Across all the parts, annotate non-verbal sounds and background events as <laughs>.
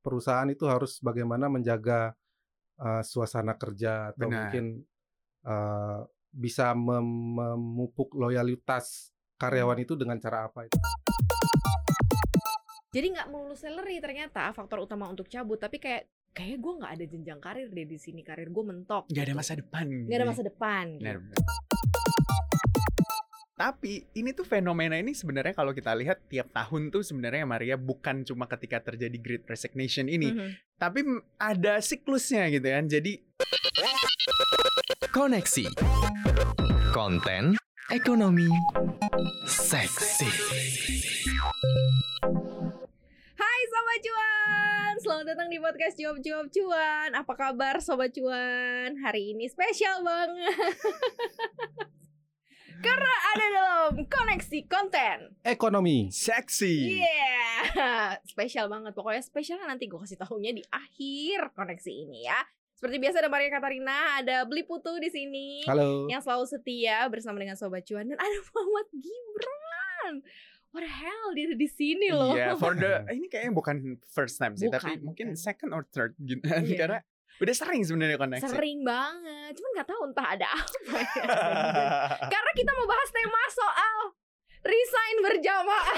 perusahaan itu harus bagaimana menjaga uh, suasana kerja atau Benar. mungkin uh, bisa mem- memupuk loyalitas karyawan itu dengan cara apa itu. Jadi nggak melulu salary ternyata faktor utama untuk cabut, tapi kayak kayak gue nggak ada jenjang karir deh di sini karir gue mentok. Gak ada gitu. masa depan. Nggak ada masa depan. Benar, gitu. benar. Tapi ini tuh fenomena ini sebenarnya kalau kita lihat tiap tahun tuh sebenarnya Maria bukan cuma ketika terjadi Great Resignation ini, Mhm. tapi m- ada siklusnya gitu kan. Jadi Koneksi. Konten ekonomi seksi. Hai Sobat Cuan, selamat datang di podcast Jawab Jawab Cuan. Apa kabar Sobat Cuan? Hari ini spesial banget. <laughs> Karena ada dalam koneksi konten. Ekonomi. seksi. Yeah, <laughs> spesial banget. Pokoknya spesialnya nanti gue kasih tahunya di akhir koneksi ini ya. Seperti biasa ada Maria Katarina, ada Beli Putu di sini Halo. yang selalu setia bersama dengan Sobat Cuan dan ada Muhammad Gibran. What the hell dia ada di sini loh. Iya, for the <laughs> ini kayaknya bukan first time sih, Bukan, tapi mungkin second or third gitu. Iya. <laughs> Karena udah sering sebenarnya koneksi. Sering banget, cuman nggak tahu entah ada apa ya. <laughs> Karena kita mau bahas tema soal resign berjamaah.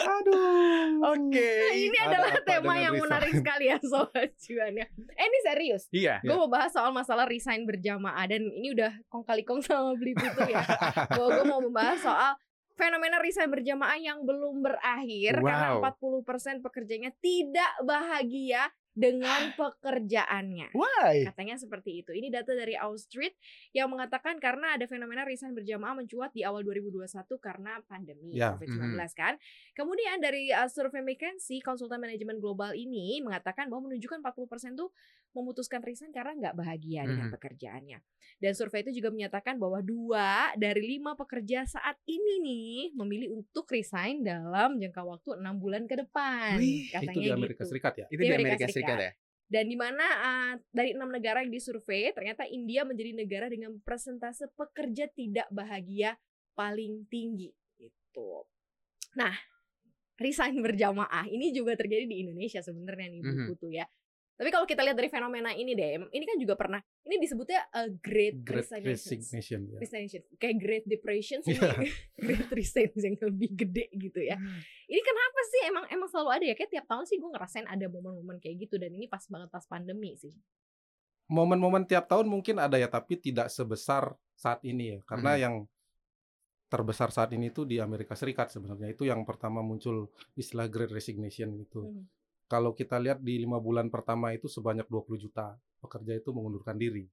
Aduh. Oke. Nah, ini ada adalah tema yang resign? menarik sekali ya sobat cuan ya. Eh ini serius. Iya. Gue mau bahas soal masalah resign berjamaah dan ini udah kong kali kong sama beli putu ya. <laughs> Bahwa gue mau membahas soal fenomena resign berjamaah yang belum berakhir karena Wow. 40% pekerjanya tidak bahagia dengan pekerjaannya. Why? Katanya seperti itu. Ini data dari Street yang mengatakan karena ada fenomena resign berjamaah mencuat di awal 2021 karena pandemi Ya. COVID-19 kan. Kemudian dari uh, survei McKinsey, konsultan manajemen global ini mengatakan bahwa menunjukkan 40% tuh memutuskan resign karena nggak bahagia dengan Mhm. pekerjaannya. Dan survei itu juga menyatakan bahwa dua dari lima pekerja saat ini nih memilih untuk resign dalam jangka waktu enam bulan ke depan. Wih, katanya itu di Amerika gitu. Serikat ya. Itu Di Amerika Amerika Serikat ya? Dan di mana uh, dari enam negara yang disurvei, ternyata India menjadi negara dengan persentase pekerja tidak bahagia paling tinggi. Gitu. Nah, resign berjamaah ini juga terjadi di Indonesia sebenarnya nih Bu Mhm. Putu ya. Tapi kalau kita lihat dari fenomena ini deh, ini kan juga pernah, ini disebutnya a great, Great resignation. Resignation ya. Resignation. Kayak Great Depression sih, Iya. <laughs> Great Resignation yang lebih gede gitu ya. Ini kenapa sih emang emang selalu ada ya? Kayak tiap tahun sih gue ngerasain ada momen-momen kayak gitu dan ini pas banget pas pandemi sih. Momen-momen tiap tahun mungkin ada ya, tapi tidak sebesar saat ini ya. Karena Mhm. yang terbesar saat ini itu di Amerika Serikat sebenarnya itu yang pertama muncul istilah Great Resignation gitu. Mhm. Kalau kita lihat di lima bulan pertama itu sebanyak 20 juta pekerja itu mengundurkan diri.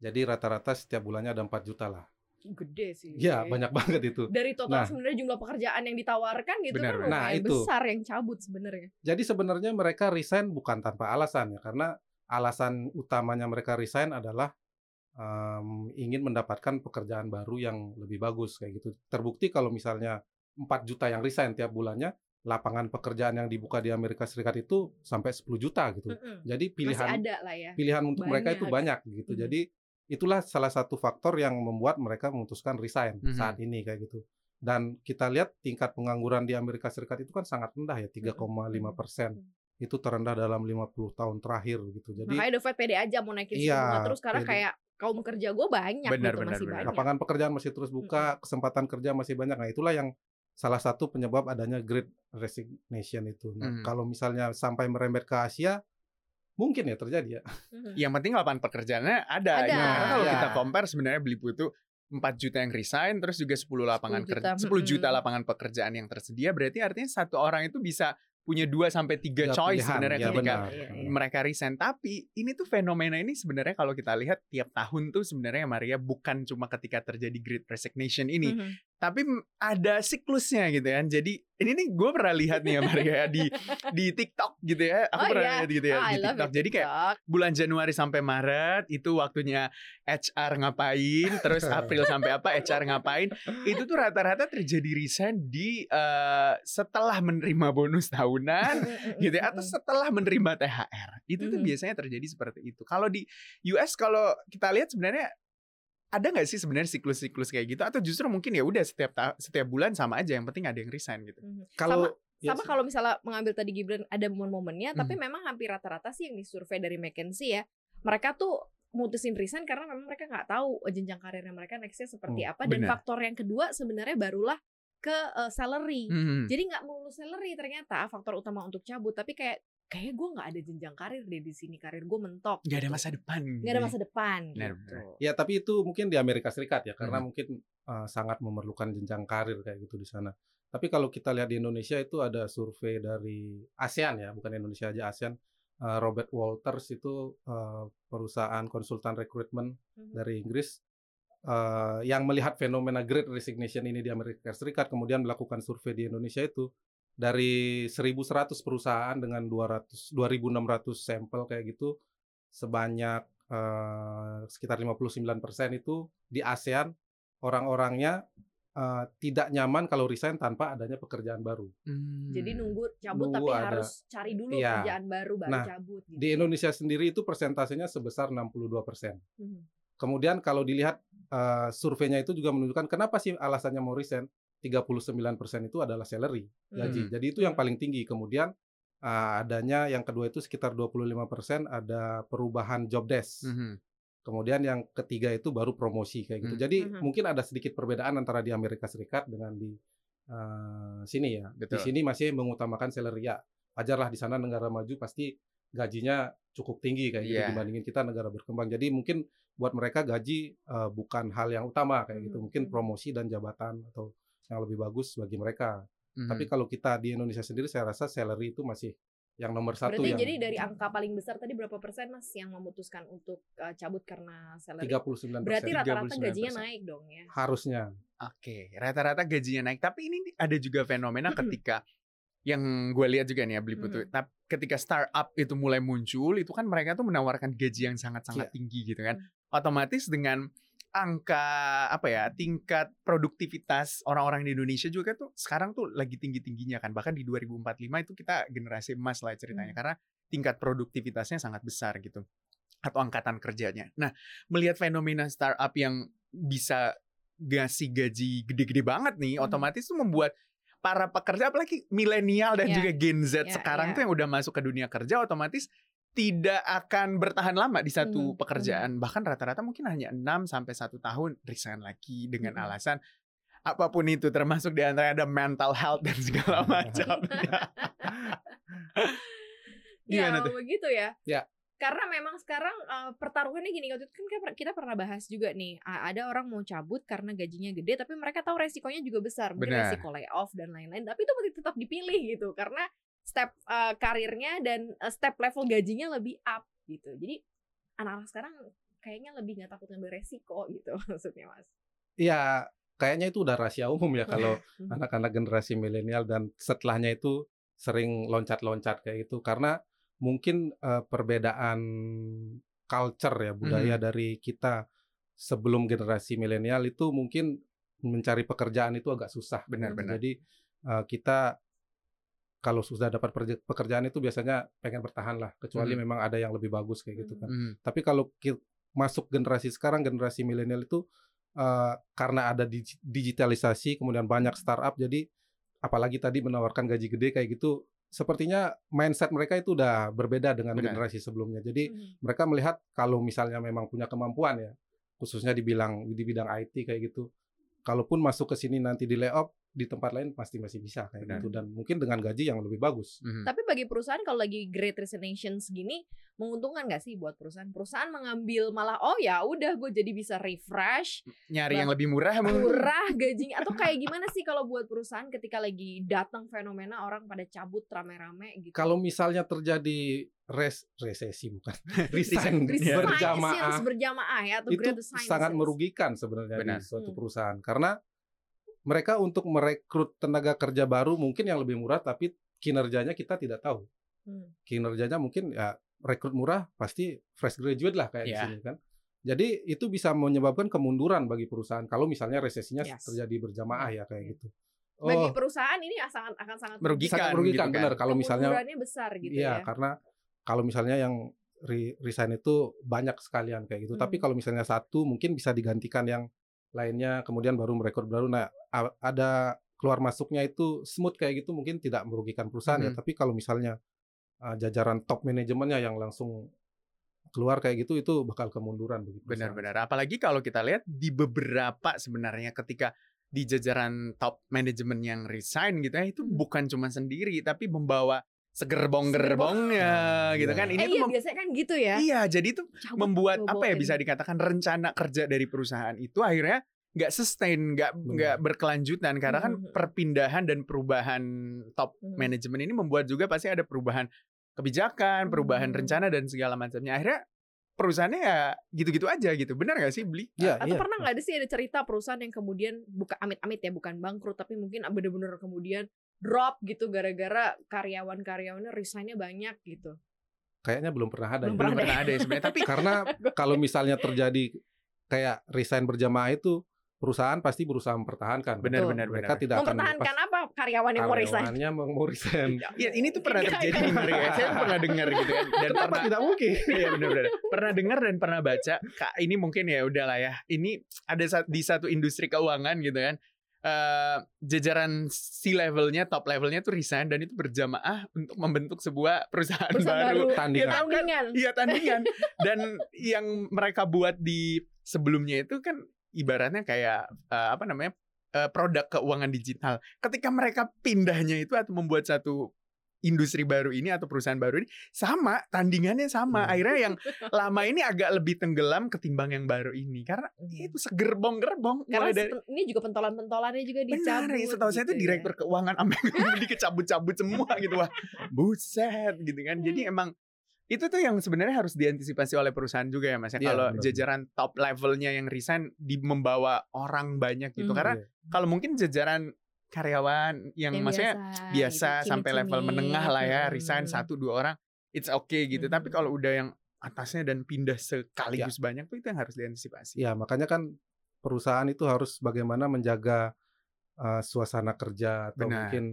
Jadi rata-rata setiap bulannya ada 4 juta lah. Gede sih. Ya banyak banget itu. Dari total Nah. sebenarnya jumlah pekerjaan yang ditawarkan gitu Benar, kan Nah, itu. besar yang cabut sebenarnya. Jadi sebenarnya mereka resign bukan tanpa alasan ya, karena alasan utamanya mereka resign adalah em, ingin mendapatkan pekerjaan baru yang lebih bagus kayak gitu. Terbukti kalau misalnya 4 juta yang resign tiap bulannya, lapangan pekerjaan yang dibuka di Amerika Serikat itu sampai 10 juta gitu. Mm-mm. Jadi Masih pilihan ada lah ya. pilihan untuk mereka itu Banyak. banyak gitu. Mhm. Jadi itulah salah satu faktor yang membuat mereka memutuskan resign Mhm. saat ini kayak gitu. Dan kita lihat tingkat pengangguran di Amerika Serikat itu kan sangat rendah ya, 3,5 persen. Mhm. Itu terendah dalam 50 tahun terakhir gitu. Jadi Makanya The Fed pede aja mau naikin suku Iya, bunga terus karena pede. kayak kaum kerja gue banyak Benar, gitu benar, masih benar. banyak. lapangan pekerjaan masih terus buka, kesempatan kerja masih banyak. Nah, itulah yang salah satu penyebab adanya Great Resignation itu. Nah, Mhm. kalau misalnya sampai merembet ke Asia, mungkin ya terjadi ya. Mhm. Yang penting lapangan pekerjaannya ada. Ada. gitu. Karena kalau Ya. kita compare sebenarnya beli itu 4 juta yang resign terus juga 10 lapangan 10 juta, kerja 10 juta mm-mm. lapangan pekerjaan yang tersedia berarti artinya satu orang itu bisa punya 2 sampai 3 Ya, choice pilihan, sebenarnya ya, ketika benar. Iya, iya. mereka resign tapi ini tuh fenomena ini sebenarnya kalau kita lihat tiap tahun tuh sebenarnya Maria bukan cuma ketika terjadi Great Resignation ini Mhm. Tapi ada siklusnya gitu kan jadi ini nih gue pernah lihat nih ya Maria di di TikTok gitu ya aku Oh, pernah iya. lihat gitu ya I di TikTok it, jadi kayak TikTok. bulan Januari sampai Maret itu waktunya HR ngapain, terus April sampai apa HR ngapain, itu tuh rata-rata terjadi resign di eh, setelah menerima bonus tahunan gitu ya atau setelah menerima THR. Itu tuh biasanya terjadi seperti itu. Kalau di US kalau kita lihat sebenarnya ada nggak sih sebenarnya siklus-siklus kayak gitu atau justru mungkin ya udah setiap ta- setiap bulan sama aja yang penting ada yang resign gitu. Mhm. Kalau Ya, sama kalau misalnya mengambil tadi Gibran ada momen-momennya, tapi Mhm. memang hampir rata-rata sih yang disurvei dari McKinsey ya, mereka tuh mutusin resign karena memang mereka nggak tahu eh, jenjang karirnya mereka nextnya seperti Hmm, apa dan faktor yang kedua sebenarnya barulah ke eh, salary. Mhm. Jadi nggak melulu salary ternyata faktor utama untuk cabut, tapi kayak kayak gue nggak ada jenjang karir deh di sini karir gue mentok. nggak ada gitu. masa depan Nggak ada masa depan Benar, gitu. benar. Ya tapi itu mungkin di Amerika Serikat ya karena Mhm. mungkin uh, sangat memerlukan jenjang karir kayak gitu di sana. Tapi kalau kita lihat di Indonesia itu ada survei dari ASEAN ya, bukan Indonesia aja ASEAN. Uh, Robert Walters itu uh, perusahaan konsultan rekrutmen Mhm. dari Inggris uh, yang melihat fenomena Great Resignation ini di Amerika Serikat kemudian melakukan survei di Indonesia itu dari 1.100 perusahaan dengan 200 2.600 sampel kayak gitu sebanyak eh, sekitar 59% itu di ASEAN orang-orangnya eh, tidak nyaman kalau resign tanpa adanya pekerjaan baru. Hmm. Jadi nunggu cabut Nunggu tapi ada. harus cari dulu Iya. kerjaan baru baru Nah, cabut gitu. Di Indonesia sendiri itu persentasenya sebesar 62%. Mhm. Kemudian kalau dilihat eh, surveinya itu juga menunjukkan kenapa sih alasannya mau resign? 39% itu adalah salary, gaji. Hmm. Jadi itu yang paling tinggi. Kemudian eh, adanya yang kedua itu sekitar 25% ada perubahan job desk. Mhm. Kemudian yang ketiga itu baru promosi kayak gitu. Hmm. Jadi Mhm. mungkin ada sedikit perbedaan antara di Amerika Serikat dengan di eh, sini ya. Betul. Di sini masih mengutamakan salary ya. Wajarlah di sana negara maju pasti gajinya cukup tinggi kayak gitu Iya. dibandingin kita negara berkembang. Jadi mungkin buat mereka gaji eh, bukan hal yang utama kayak gitu. Mhm. Mungkin Mhm. promosi dan jabatan atau yang lebih bagus bagi mereka. Mhm. Tapi kalau kita di Indonesia sendiri saya rasa salary itu masih yang nomor satu Berarti yang jadi dari angka paling besar tadi berapa persen mas yang memutuskan untuk uh, cabut karena salary? 39 Berarti rata-rata 39%. gajinya naik dong ya. harusnya. Oke, rata-rata gajinya naik. Tapi ini ada juga fenomena <clears throat> ketika yang gue lihat juga nih ya beli putu. Mhm. Tapi ketika startup itu mulai muncul, itu kan mereka tuh menawarkan gaji yang sangat-sangat Iya. tinggi gitu kan. Hmm. Otomatis dengan angka apa ya tingkat produktivitas orang-orang di Indonesia juga tuh sekarang tuh lagi tinggi-tingginya kan. Bahkan di 2045 itu kita generasi emas lah ceritanya Hmm. karena tingkat produktivitasnya sangat besar gitu atau angkatan kerjanya. Nah, melihat fenomena startup yang bisa ngasih gaji gede-gede banget nih, Hmm. otomatis tuh membuat para pekerja apalagi milenial dan Ya. juga Gen Z Ya, sekarang ya. tuh yang udah masuk ke dunia kerja otomatis tidak akan bertahan lama di satu Mhm, pekerjaan. Bahkan rata-rata mungkin hanya 6 sampai 1 tahun resign lagi dengan Mhm. alasan apa pun itu termasuk di antara ada mental health dan segala <laughs> macamnya. Gimana ya, tuh? begitu ya. Ya. Karena memang sekarang uh, pertaruhannya gini, waktu itu kan kita- pernah bahas juga nih, ada orang mau cabut karena gajinya gede, tapi mereka tahu resikonya juga besar, mungkin Benar. resiko layoff dan lain-lain, tapi itu masih tetap dipilih gitu, karena step uh, karirnya dan uh, step level gajinya lebih up gitu. Jadi anak-anak sekarang kayaknya lebih nggak takut ngambil resiko gitu <laughs> maksudnya mas. Iya, kayaknya itu udah rahasia umum ya kalau Mhm. anak-anak generasi milenial dan setelahnya itu sering loncat-loncat kayak gitu karena mungkin eh, perbedaan culture ya budaya Mhm. dari kita sebelum generasi milenial itu mungkin mencari pekerjaan itu agak susah. Benar-benar. Jadi eh, kita kalau sudah dapat pekerjaan itu biasanya pengen bertahan lah kecuali Mhm. memang ada yang lebih bagus kayak gitu kan. Mhm. Tapi kalau masuk generasi sekarang, generasi milenial itu eh, karena ada dig- digitalisasi, kemudian banyak startup, jadi apalagi tadi menawarkan gaji gede kayak gitu, sepertinya mindset mereka itu udah berbeda dengan Benar. generasi sebelumnya. Jadi Mhm. mereka melihat kalau misalnya memang punya kemampuan ya, khususnya di bidang di bidang IT kayak gitu, kalaupun masuk ke sini nanti di layoff di tempat lain pasti masih bisa kayak Benar. gitu dan mungkin dengan gaji yang lebih bagus. Mhm. Tapi bagi perusahaan kalau lagi great resignation segini menguntungkan nggak sih buat perusahaan? Perusahaan mengambil malah oh ya udah gue jadi bisa refresh, Nyari yang lebih murah mungkin. murah <laughs> gajinya atau kayak gimana sih kalau buat perusahaan ketika lagi datang fenomena orang pada cabut rame-rame gitu? Kalau misalnya terjadi res resesi bukan <laughs> resign Resign. berjamaah berjamaah ya atau itu sangat merugikan sebenarnya Benar. di suatu Hmm. perusahaan karena mereka untuk merekrut tenaga kerja baru mungkin yang lebih murah tapi kinerjanya kita tidak tahu Hmm. kinerjanya mungkin ya rekrut murah pasti fresh graduate lah kayak di Iya. sini kan jadi itu bisa menyebabkan kemunduran bagi perusahaan kalau misalnya resesinya Yes. terjadi berjamaah ya kayak gitu Bagi oh perusahaan ini sangat akan sangat Merugikan. sangat merugikan gitu kan. benar kalau misalnya besar gitu Iya, ya. karena kalau misalnya yang re- resign itu banyak sekalian kayak gitu. Tapi Hmm. kalau misalnya satu mungkin bisa digantikan yang lainnya, kemudian baru merekrut baru. Nah, ada keluar masuknya itu smooth kayak gitu mungkin tidak merugikan perusahaan ya. Mhm. Tapi kalau misalnya uh, jajaran top manajemennya yang langsung keluar kayak gitu itu bakal kemunduran perusahaan. Benar-benar. Apalagi kalau kita lihat di beberapa sebenarnya ketika di jajaran top manajemen yang resign gitu ya itu Hmm. bukan cuma sendiri tapi membawa segerbong-gerbongnya Segerbong. gitu Iya. kan. Ini eh tuh iya biasanya kan gitu ya. iya jadi itu Cabut membuat apa ya bisa dikatakan rencana kerja dari perusahaan itu akhirnya nggak sustain, nggak nggak berkelanjutan karena kan perpindahan dan perubahan top Mhm. manajemen ini membuat juga pasti ada perubahan kebijakan, perubahan Hmm. rencana dan segala macamnya. Akhirnya perusahaannya ya gitu-gitu aja gitu. Benar nggak sih beli? Iya, Atau iya. pernah nggak ada sih ada cerita perusahaan yang kemudian bukan amit-amit ya bukan bangkrut tapi mungkin bener-bener kemudian drop gitu gara-gara karyawan-karyawannya resignnya banyak gitu. Kayaknya belum pernah ada. Belum ya. Belum Pernah pernah ada ya sebenarnya. Tapi <laughs> Karena kalau misalnya terjadi kayak resign berjamaah itu perusahaan pasti berusaha mempertahankan. benar benar Mereka benar. tidak akan Mempertahankan apa karyawan yang mau resign? karyawannya mau resign. Ya ini tuh pernah Iya, terjadi iya. nih Mari ya. Saya pernah dengar gitu kan dan Kenapa pernah tidak mungkin? Iya benar-benar. Pernah dengar dan pernah baca. Kak ini mungkin ya udahlah ya. Ini ada di satu industri keuangan gitu kan. Eh jajaran C levelnya, top levelnya tuh resign dan itu berjamaah untuk membentuk sebuah perusahaan, Perusahaan baru. baru. Tandingan. Iya, tahu kan? Tandingan. Iya tandingan. dan yang mereka buat di sebelumnya itu kan ibaratnya kayak eh, apa namanya eh, produk keuangan digital. Ketika mereka pindahnya itu atau membuat satu industri baru ini atau perusahaan baru ini sama tandingannya sama. Hmm. Akhirnya yang <laughs> lama ini agak lebih tenggelam ketimbang yang baru ini karena itu segerbong-gerbong Karena mulai dari ini juga pentolan-pentolannya juga dicabut. Benar, ya, setahu saya itu gitu ya. direktur keuangan sampai <laughs> dikecabut-cabut semua gitu wah. Buset gitu kan. Jadi Hmm. emang itu tuh yang sebenarnya harus diantisipasi oleh perusahaan juga ya Mas. ya. Iya, kalau jajaran top levelnya yang resign di membawa orang banyak gitu. Hmm. Karena Iya. kalau mungkin jajaran karyawan yang, Yang maksudnya biasa gitu, sampai level cimit-cimit. menengah lah ya, Hmm. resign satu dua orang, it's okay gitu. Tapi Hmm. kalau udah yang atasnya dan pindah sekaligus banyak tuh itu yang harus diantisipasi. Ya, makanya kan perusahaan itu harus bagaimana menjaga uh, suasana kerja atau Benar. mungkin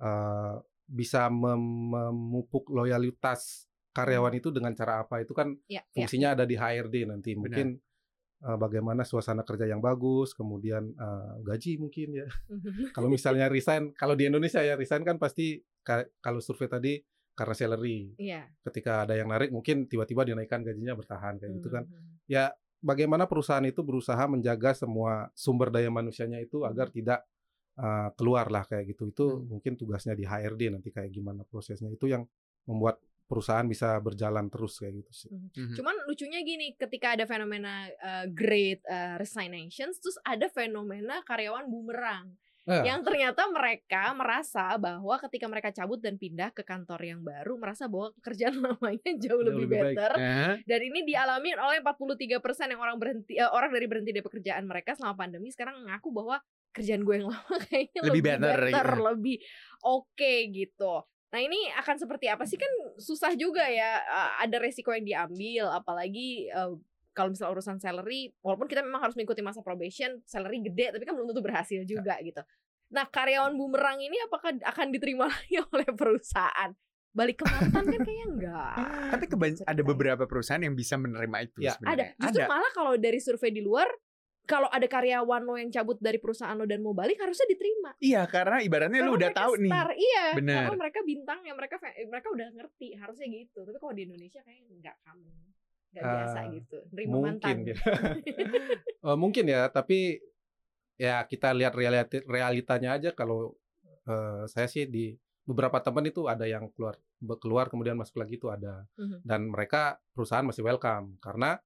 uh, bisa mem- memupuk loyalitas karyawan itu dengan cara apa itu kan Ya, ya. fungsinya ada di HRD nanti mungkin uh, bagaimana suasana kerja yang bagus kemudian uh, gaji mungkin ya <laughs> kalau misalnya resign kalau di Indonesia ya resign kan pasti ka- kalau survei tadi karena salary Iya. ketika ada yang narik mungkin tiba-tiba dinaikkan gajinya bertahan kayak gitu kan Mhm. ya bagaimana perusahaan itu berusaha menjaga semua sumber daya manusianya itu agar tidak uh, keluar lah kayak gitu itu Hmm. mungkin tugasnya di HRD nanti kayak gimana prosesnya itu yang membuat perusahaan bisa berjalan terus kayak gitu sih. Mhm. Cuman lucunya gini, ketika ada fenomena uh, great uh, resignations, terus ada fenomena karyawan bumerang. Eh, Yang ternyata mereka merasa bahwa ketika mereka cabut dan pindah ke kantor yang baru, merasa bahwa pekerjaan <laughs> lamanya jauh, Jauh lebih, lebih better. Eh, Dan ini dialami oleh 43% yang orang berhenti eh, orang dari berhenti dari pekerjaan mereka selama pandemi sekarang mengaku bahwa kerjaan gue yang lama <laughs> kayaknya Lebih lebih, better, better, gitu. lebih oke gitu. Nah ini akan seperti apa sih kan susah juga ya eh, ada resiko yang diambil apalagi eh, kalau misalnya urusan salary walaupun kita memang harus mengikuti masa probation salary gede tapi kan belum tentu berhasil juga gitu. Nah karyawan bumerang ini apakah akan diterima <laughs> lagi oleh perusahaan? Balik ke mantan kan kayaknya enggak. Tapi ada beberapa perusahaan yang bisa menerima itu Ya, sebenarnya. Ada. Justru malah kalau dari survei di luar, kalau ada karyawan lo yang cabut dari perusahaan lo dan mau balik harusnya diterima. Iya, karena ibaratnya lu Karena udah tahu nih. star, Iya. Bener. Karena mereka bintangnya, mereka mereka udah ngerti harusnya gitu. Tapi kalau di Indonesia kayaknya enggak kamu. Enggak biasa Ah, gitu. Nerima mungkin mantan. ya. Eh, <laughs> mungkin ya, tapi ya kita lihat realiti, realitanya aja kalau eh, saya sih di beberapa teman itu ada yang keluar keluar kemudian masuk lagi itu ada Mhm. dan mereka perusahaan masih welcome karena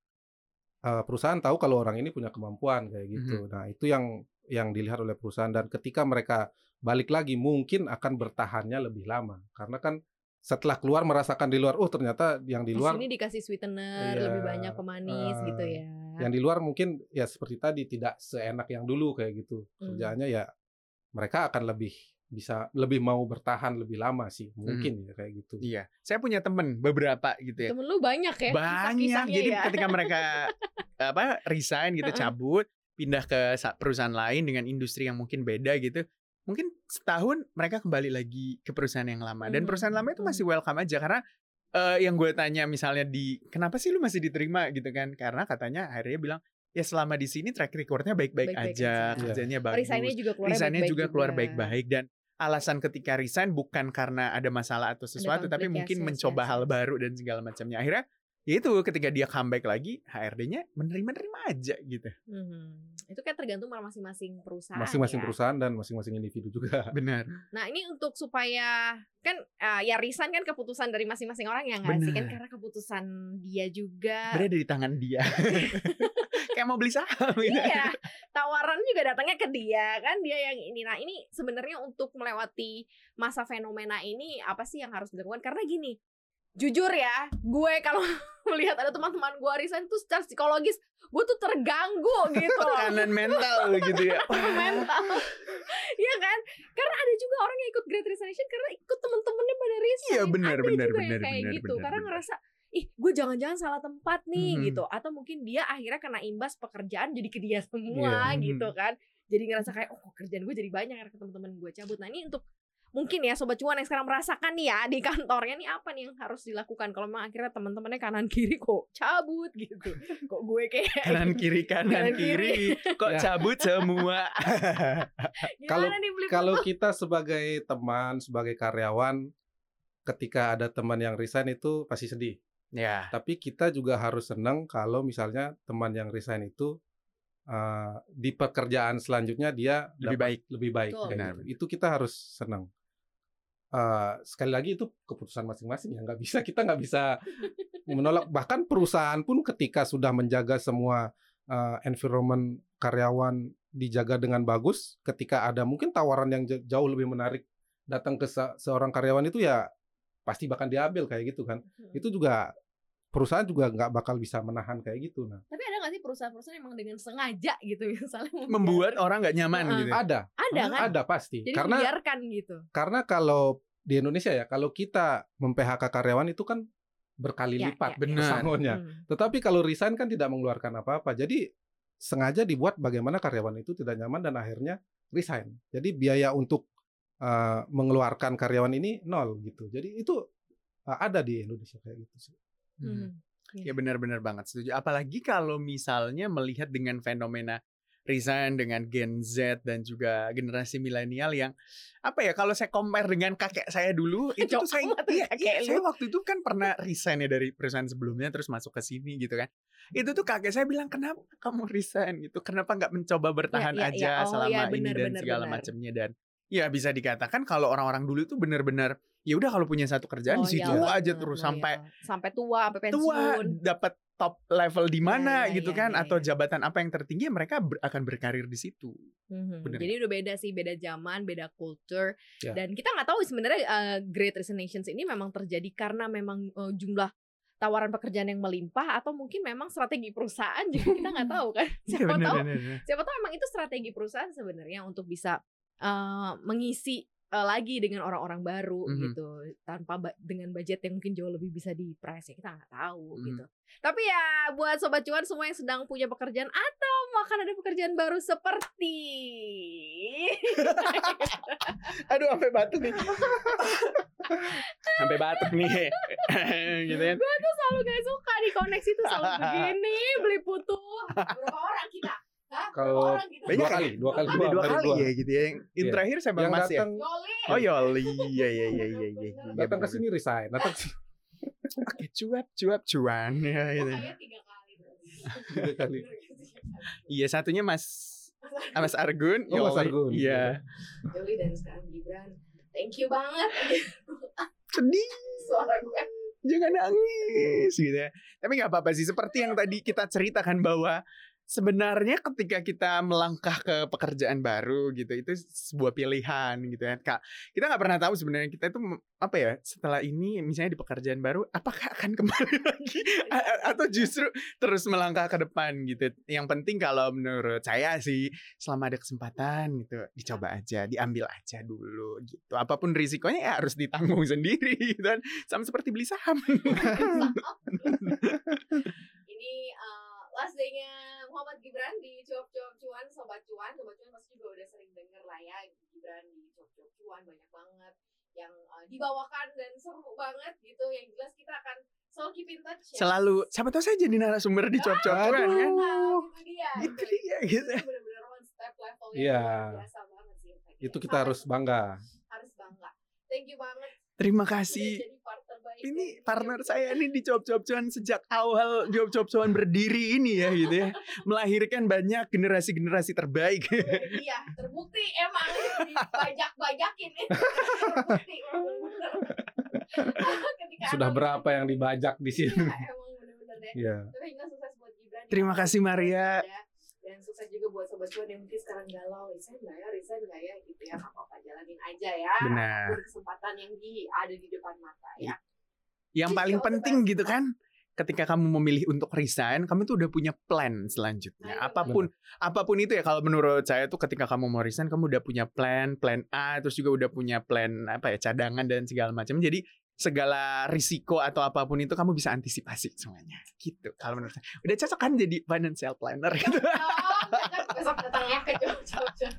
eh, perusahaan tahu kalau orang ini punya kemampuan kayak gitu. Nah, itu yang yang dilihat oleh perusahaan dan ketika mereka balik lagi mungkin akan bertahannya lebih lama karena kan setelah keluar merasakan di luar oh ternyata yang di luar sini dikasih sweetener, Iya, lebih banyak pemanis eh, gitu ya. yang di luar mungkin ya seperti tadi tidak seenak yang dulu kayak gitu Hmm. kerjaannya ya mereka akan lebih bisa lebih mau bertahan lebih lama sih Hmm. mungkin ya kayak gitu Iya, saya punya temen beberapa gitu ya. Temen lu banyak ya Banyak. Jadi ya. ketika mereka <laughs> apa resign gitu, cabut, pindah ke sa- perusahaan lain dengan industri yang mungkin beda gitu. Mungkin setahun mereka kembali lagi ke perusahaan yang lama dan Mhm, perusahaan lama itu masih welcome aja karena eh, yang gue tanya misalnya di kenapa sih lu masih diterima gitu kan? Karena katanya akhirnya bilang ya selama di sini track recordnya baik-baik aja, aja. kerjanya bagus. Resignnya juga keluar Resignnya baik-baik juga keluar baik-baik dan alasan ketika resign bukan karena ada masalah atau sesuatu tapi mungkin mencoba hal baru dan segala macamnya. Akhirnya ya itu ketika dia comeback lagi HRD-nya menerima-nerima aja gitu Mhm. Itu kan tergantung sama masing-masing perusahaan. Masing-masing ya. perusahaan dan masing-masing individu juga. <laughs> benar Nah ini untuk supaya kan uh, ya resign kan keputusan dari masing-masing orang ya nggak sih kan karena keputusan dia juga. berada di tangan dia <laughs> kayak mau beli saham gitu. iya, tawaran juga datangnya ke dia kan dia yang ini. Nah ini sebenarnya untuk melewati masa fenomena ini apa sih yang harus dilakukan? Karena gini, jujur ya, gue kalau <laughs> melihat ada teman-teman gue resign tuh secara psikologis gue tuh terganggu <laughs> gitu tekanan mental gitu ya. <laughs> Mental. Iya kan? Karena ada juga orang yang ikut Great Resignation karena ikut temen-temennya pada resign. Iya, benar, ada benar, juga benar, yang kayak benar, gitu benar, karena benar. ngerasa ih gue jangan-jangan salah tempat nih Mhm. gitu. Atau mungkin dia akhirnya kena imbas pekerjaan jadi ke dia semua Iya. gitu kan. Jadi ngerasa kayak oh kerjaan gue jadi banyak karena teman-teman gue cabut. Nah ini untuk mungkin ya sobat cuan yang sekarang merasakan nih ya di kantornya nih apa nih yang harus dilakukan kalau memang akhirnya teman-temannya kanan kiri kok cabut gitu kok gue kayak <laughs> kanan kiri kanan Kanan kiri kok Ya. cabut semua <laughs> Kalau- Kalau kita sebagai teman, sebagai karyawan, ketika ada teman yang resign itu pasti sedih. ya Tapi kita juga harus senang kalau misalnya teman yang resign itu eh, di pekerjaan selanjutnya dia Lebih dapat baik. lebih baik. Betul. Benar. gitu. Itu kita harus senang. Eh, sekali lagi itu keputusan masing-masing ya nggak bisa <laughs> kita nggak bisa <laughs> menolak bahkan perusahaan pun ketika sudah menjaga semua eh, environment karyawan dijaga dengan bagus ketika ada mungkin tawaran yang jauh lebih menarik datang ke se- seorang karyawan itu ya pasti bahkan diambil kayak gitu kan Hmm. itu juga perusahaan juga nggak bakal bisa menahan kayak gitu nah Tapi ada nggak sih perusahaan-perusahaan emang dengan sengaja gitu <laughs> misalnya membuat orang nggak nyaman Heeh. gitu ada ada kan? ada pasti Jadi karena membiarkan gitu. karena kalau di Indonesia ya kalau kita mem-PHK karyawan itu kan berkali Ya, lipat ya, ya. Benar. pesangonnya Hmm. Tetapi kalau resign kan tidak mengeluarkan apa-apa. Jadi sengaja dibuat bagaimana karyawan itu tidak nyaman dan akhirnya resign. Jadi biaya untuk uh, mengeluarkan karyawan ini nol gitu. Jadi itu uh, ada di Indonesia kayak gitu sih. Hmm. Ya benar-benar banget setuju. Apalagi kalau misalnya melihat dengan fenomena resign dengan Gen Z dan juga generasi milenial yang apa ya kalau saya compare dengan kakek saya dulu <laughs> itu tuh saya iya, kakek iya, lu. saya waktu itu kan <laughs> pernah resign ya dari perusahaan sebelumnya terus masuk ke sini gitu kan. Itu tuh kakek saya bilang kenapa kamu resign gitu? Kenapa nggak mencoba bertahan iya, iya. aja Oh, selama iya, ini benar, dan benar, segala macamnya dan ya bisa dikatakan kalau orang-orang dulu itu benar-benar ya udah kalau punya satu kerjaan Oh, di situ iya aja terus loyal. sampai sampai tua, sampai tua pensiun. dapat top level di mana iya, gitu iya, kan iya, atau iya. jabatan apa yang tertinggi ya mereka ber- akan berkarir di situ. Mhm. Bener. Jadi udah beda sih, beda zaman, beda culture. Ya. Dan kita nggak tahu sebenarnya uh, Great Resignations ini memang terjadi karena memang uh, jumlah tawaran pekerjaan yang melimpah atau mungkin memang strategi perusahaan juga kita nggak <laughs> tahu kan. Iya Siapa benar tahu benar. benar. siapa tahu emang itu strategi perusahaan sebenarnya untuk bisa uh, mengisi uh, lagi dengan orang-orang baru Mhm. gitu tanpa ba- dengan budget yang mungkin jauh lebih bisa di price ya kita nggak tahu Mhm. gitu tapi ya buat sobat cuan semua yang sedang punya pekerjaan atau akan ada pekerjaan baru seperti <laughs> Aduh sampai batuk nih. sampai batuk nih. <laughs> gitu kan. gue tuh selalu gak suka di koneksi tuh selalu begini beli putu berapa orang kita Kalau kita Banyak dua kali, dua kali, dua baru kali ya gitu ya. Yang Iya. terakhir saya Bang yang Mas ya. datang Yoli Oh Yoli. Iya iya iya iya iya. datang ke sini resign, datang Oke, cuap cuap cuan <laughs> ya gitu. tiga kali berarti. tiga kali. Iya satunya Mas ah, Mas Argun. Oh, Mas Yoli. Argun. Iya. Yoli dan sekarang Gibran thank you banget <laughs> Sedih. suara gue jangan nangis gitu ya. Tapi nggak apa-apa sih. Seperti yang tadi kita ceritakan bahwa sebenarnya ketika kita melangkah ke pekerjaan baru gitu itu sebuah pilihan gitu ya. Kak, kita nggak pernah tahu sebenarnya kita itu apa ya setelah ini misalnya di pekerjaan baru apakah akan <laughs> kembali lagi A- a- atau justru terus melangkah ke depan gitu. Yang penting kalau menurut saya sih selama ada kesempatan gitu dicoba aja, diambil aja dulu gitu. Apa pun risikonya ya harus ditanggung sendiri <laughs> gitu kan sama seperti beli saham. <laughs> ini uh, last day-nya Muhammad Gibran di cuap-cuap cuan sobat cuan sobat cuan pasti juga udah sering denger lah ya Gibran di cuap-cuap cuan banyak banget yang uh, dibawakan dan seru banget gitu yang jelas kita akan So keep in touch ya. Selalu siapa tahu saya jadi narasumber di cuap-cuap cuan kan. Aduh. Nah, itu dia. Itu dia gitu. Itu benar-benar one step level yang luar biasa banget sih. Itu kita Sangat harus bangga. harus bangga. Thank you banget. Terima kasih. Ini partner saya <laughs> nih di cuap-cuap cuan sejak awal cuap-cuap cuan berdiri ini ya gitu ya. Melahirkan banyak generasi-generasi terbaik. Iya, terbukti emang. <laughs> Terbukti bener-bener. <laughs> Ketika Sudah emang- berapa yang dibajak di Iya, sini? emang bener-bener deh. Iya. Tapi enggak sukses buat Gibran. ya. Terima kasih, Maria. Dan sukses juga buat sobat cuan yang mungkin sekarang galau, resign nggak ya, resign nggak ya, gitu ya, nggak apa-apa jalanin aja ya. Benar. Kesempatan yang di ada di depan mata ya. Yang paling All the penting gitu kan, ketika kamu memilih untuk resign, kamu tuh udah punya plan Nah, selanjutnya. itu Apa pun apa pun itu ya kalau menurut saya tuh ketika kamu mau resign, kamu udah punya plan, plan A, terus juga udah punya plan apa ya, cadangan dan segala macam. Jadi segala risiko atau apa pun itu kamu bisa antisipasi semuanya. Gitu kalau menurut saya. Udah cocok kan jadi financial planner gitu. Cocok, besok datang ya ke Job Job Job.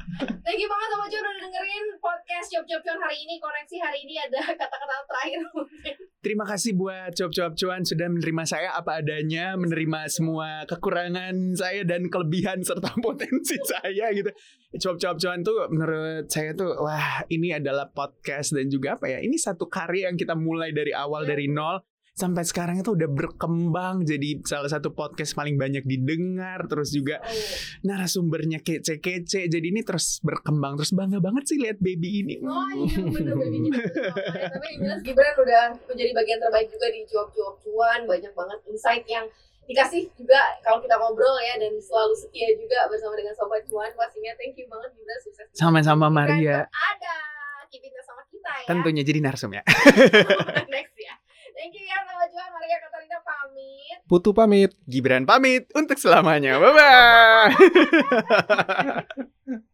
Thank you banget Sobat Cuan udah dengerin podcast Job Job Cuan hari ini. Koneksi hari ini ada kata-kata terakhir mungkin. Terima kasih buat cuap-cuap cuan sudah menerima saya apa adanya, menerima semua kekurangan saya dan kelebihan serta <laughs> potensi saya gitu. Cuap-cuap cuan tuh menurut saya tuh wah ini adalah podcast dan juga apa ya? Ini satu karya yang kita mulai dari awal dari nol sampai sekarang itu udah berkembang jadi salah satu podcast paling banyak didengar terus juga narasumbernya kece-kece jadi ini terus berkembang terus bangga banget sih lihat baby ini. Oh iya bener baby kita <laughs> Tapi jelas Gibran udah menjadi bagian terbaik juga di cuap-cuap cuan Banyak banget insight yang dikasih juga kalau kita ngobrol ya Dan selalu setia juga bersama dengan Sobat Cuan. Pastinya thank you banget Gibran sukses Sama-sama, Maria. Ada touch sama kita ya. Tentunya jadi narsum ya. <laughs> Next ya. Thank you ya Sobat Cuan. Maria Katarina pamit. Putu pamit. Gibran pamit. Untuk selamanya. Bye bye. <laughs>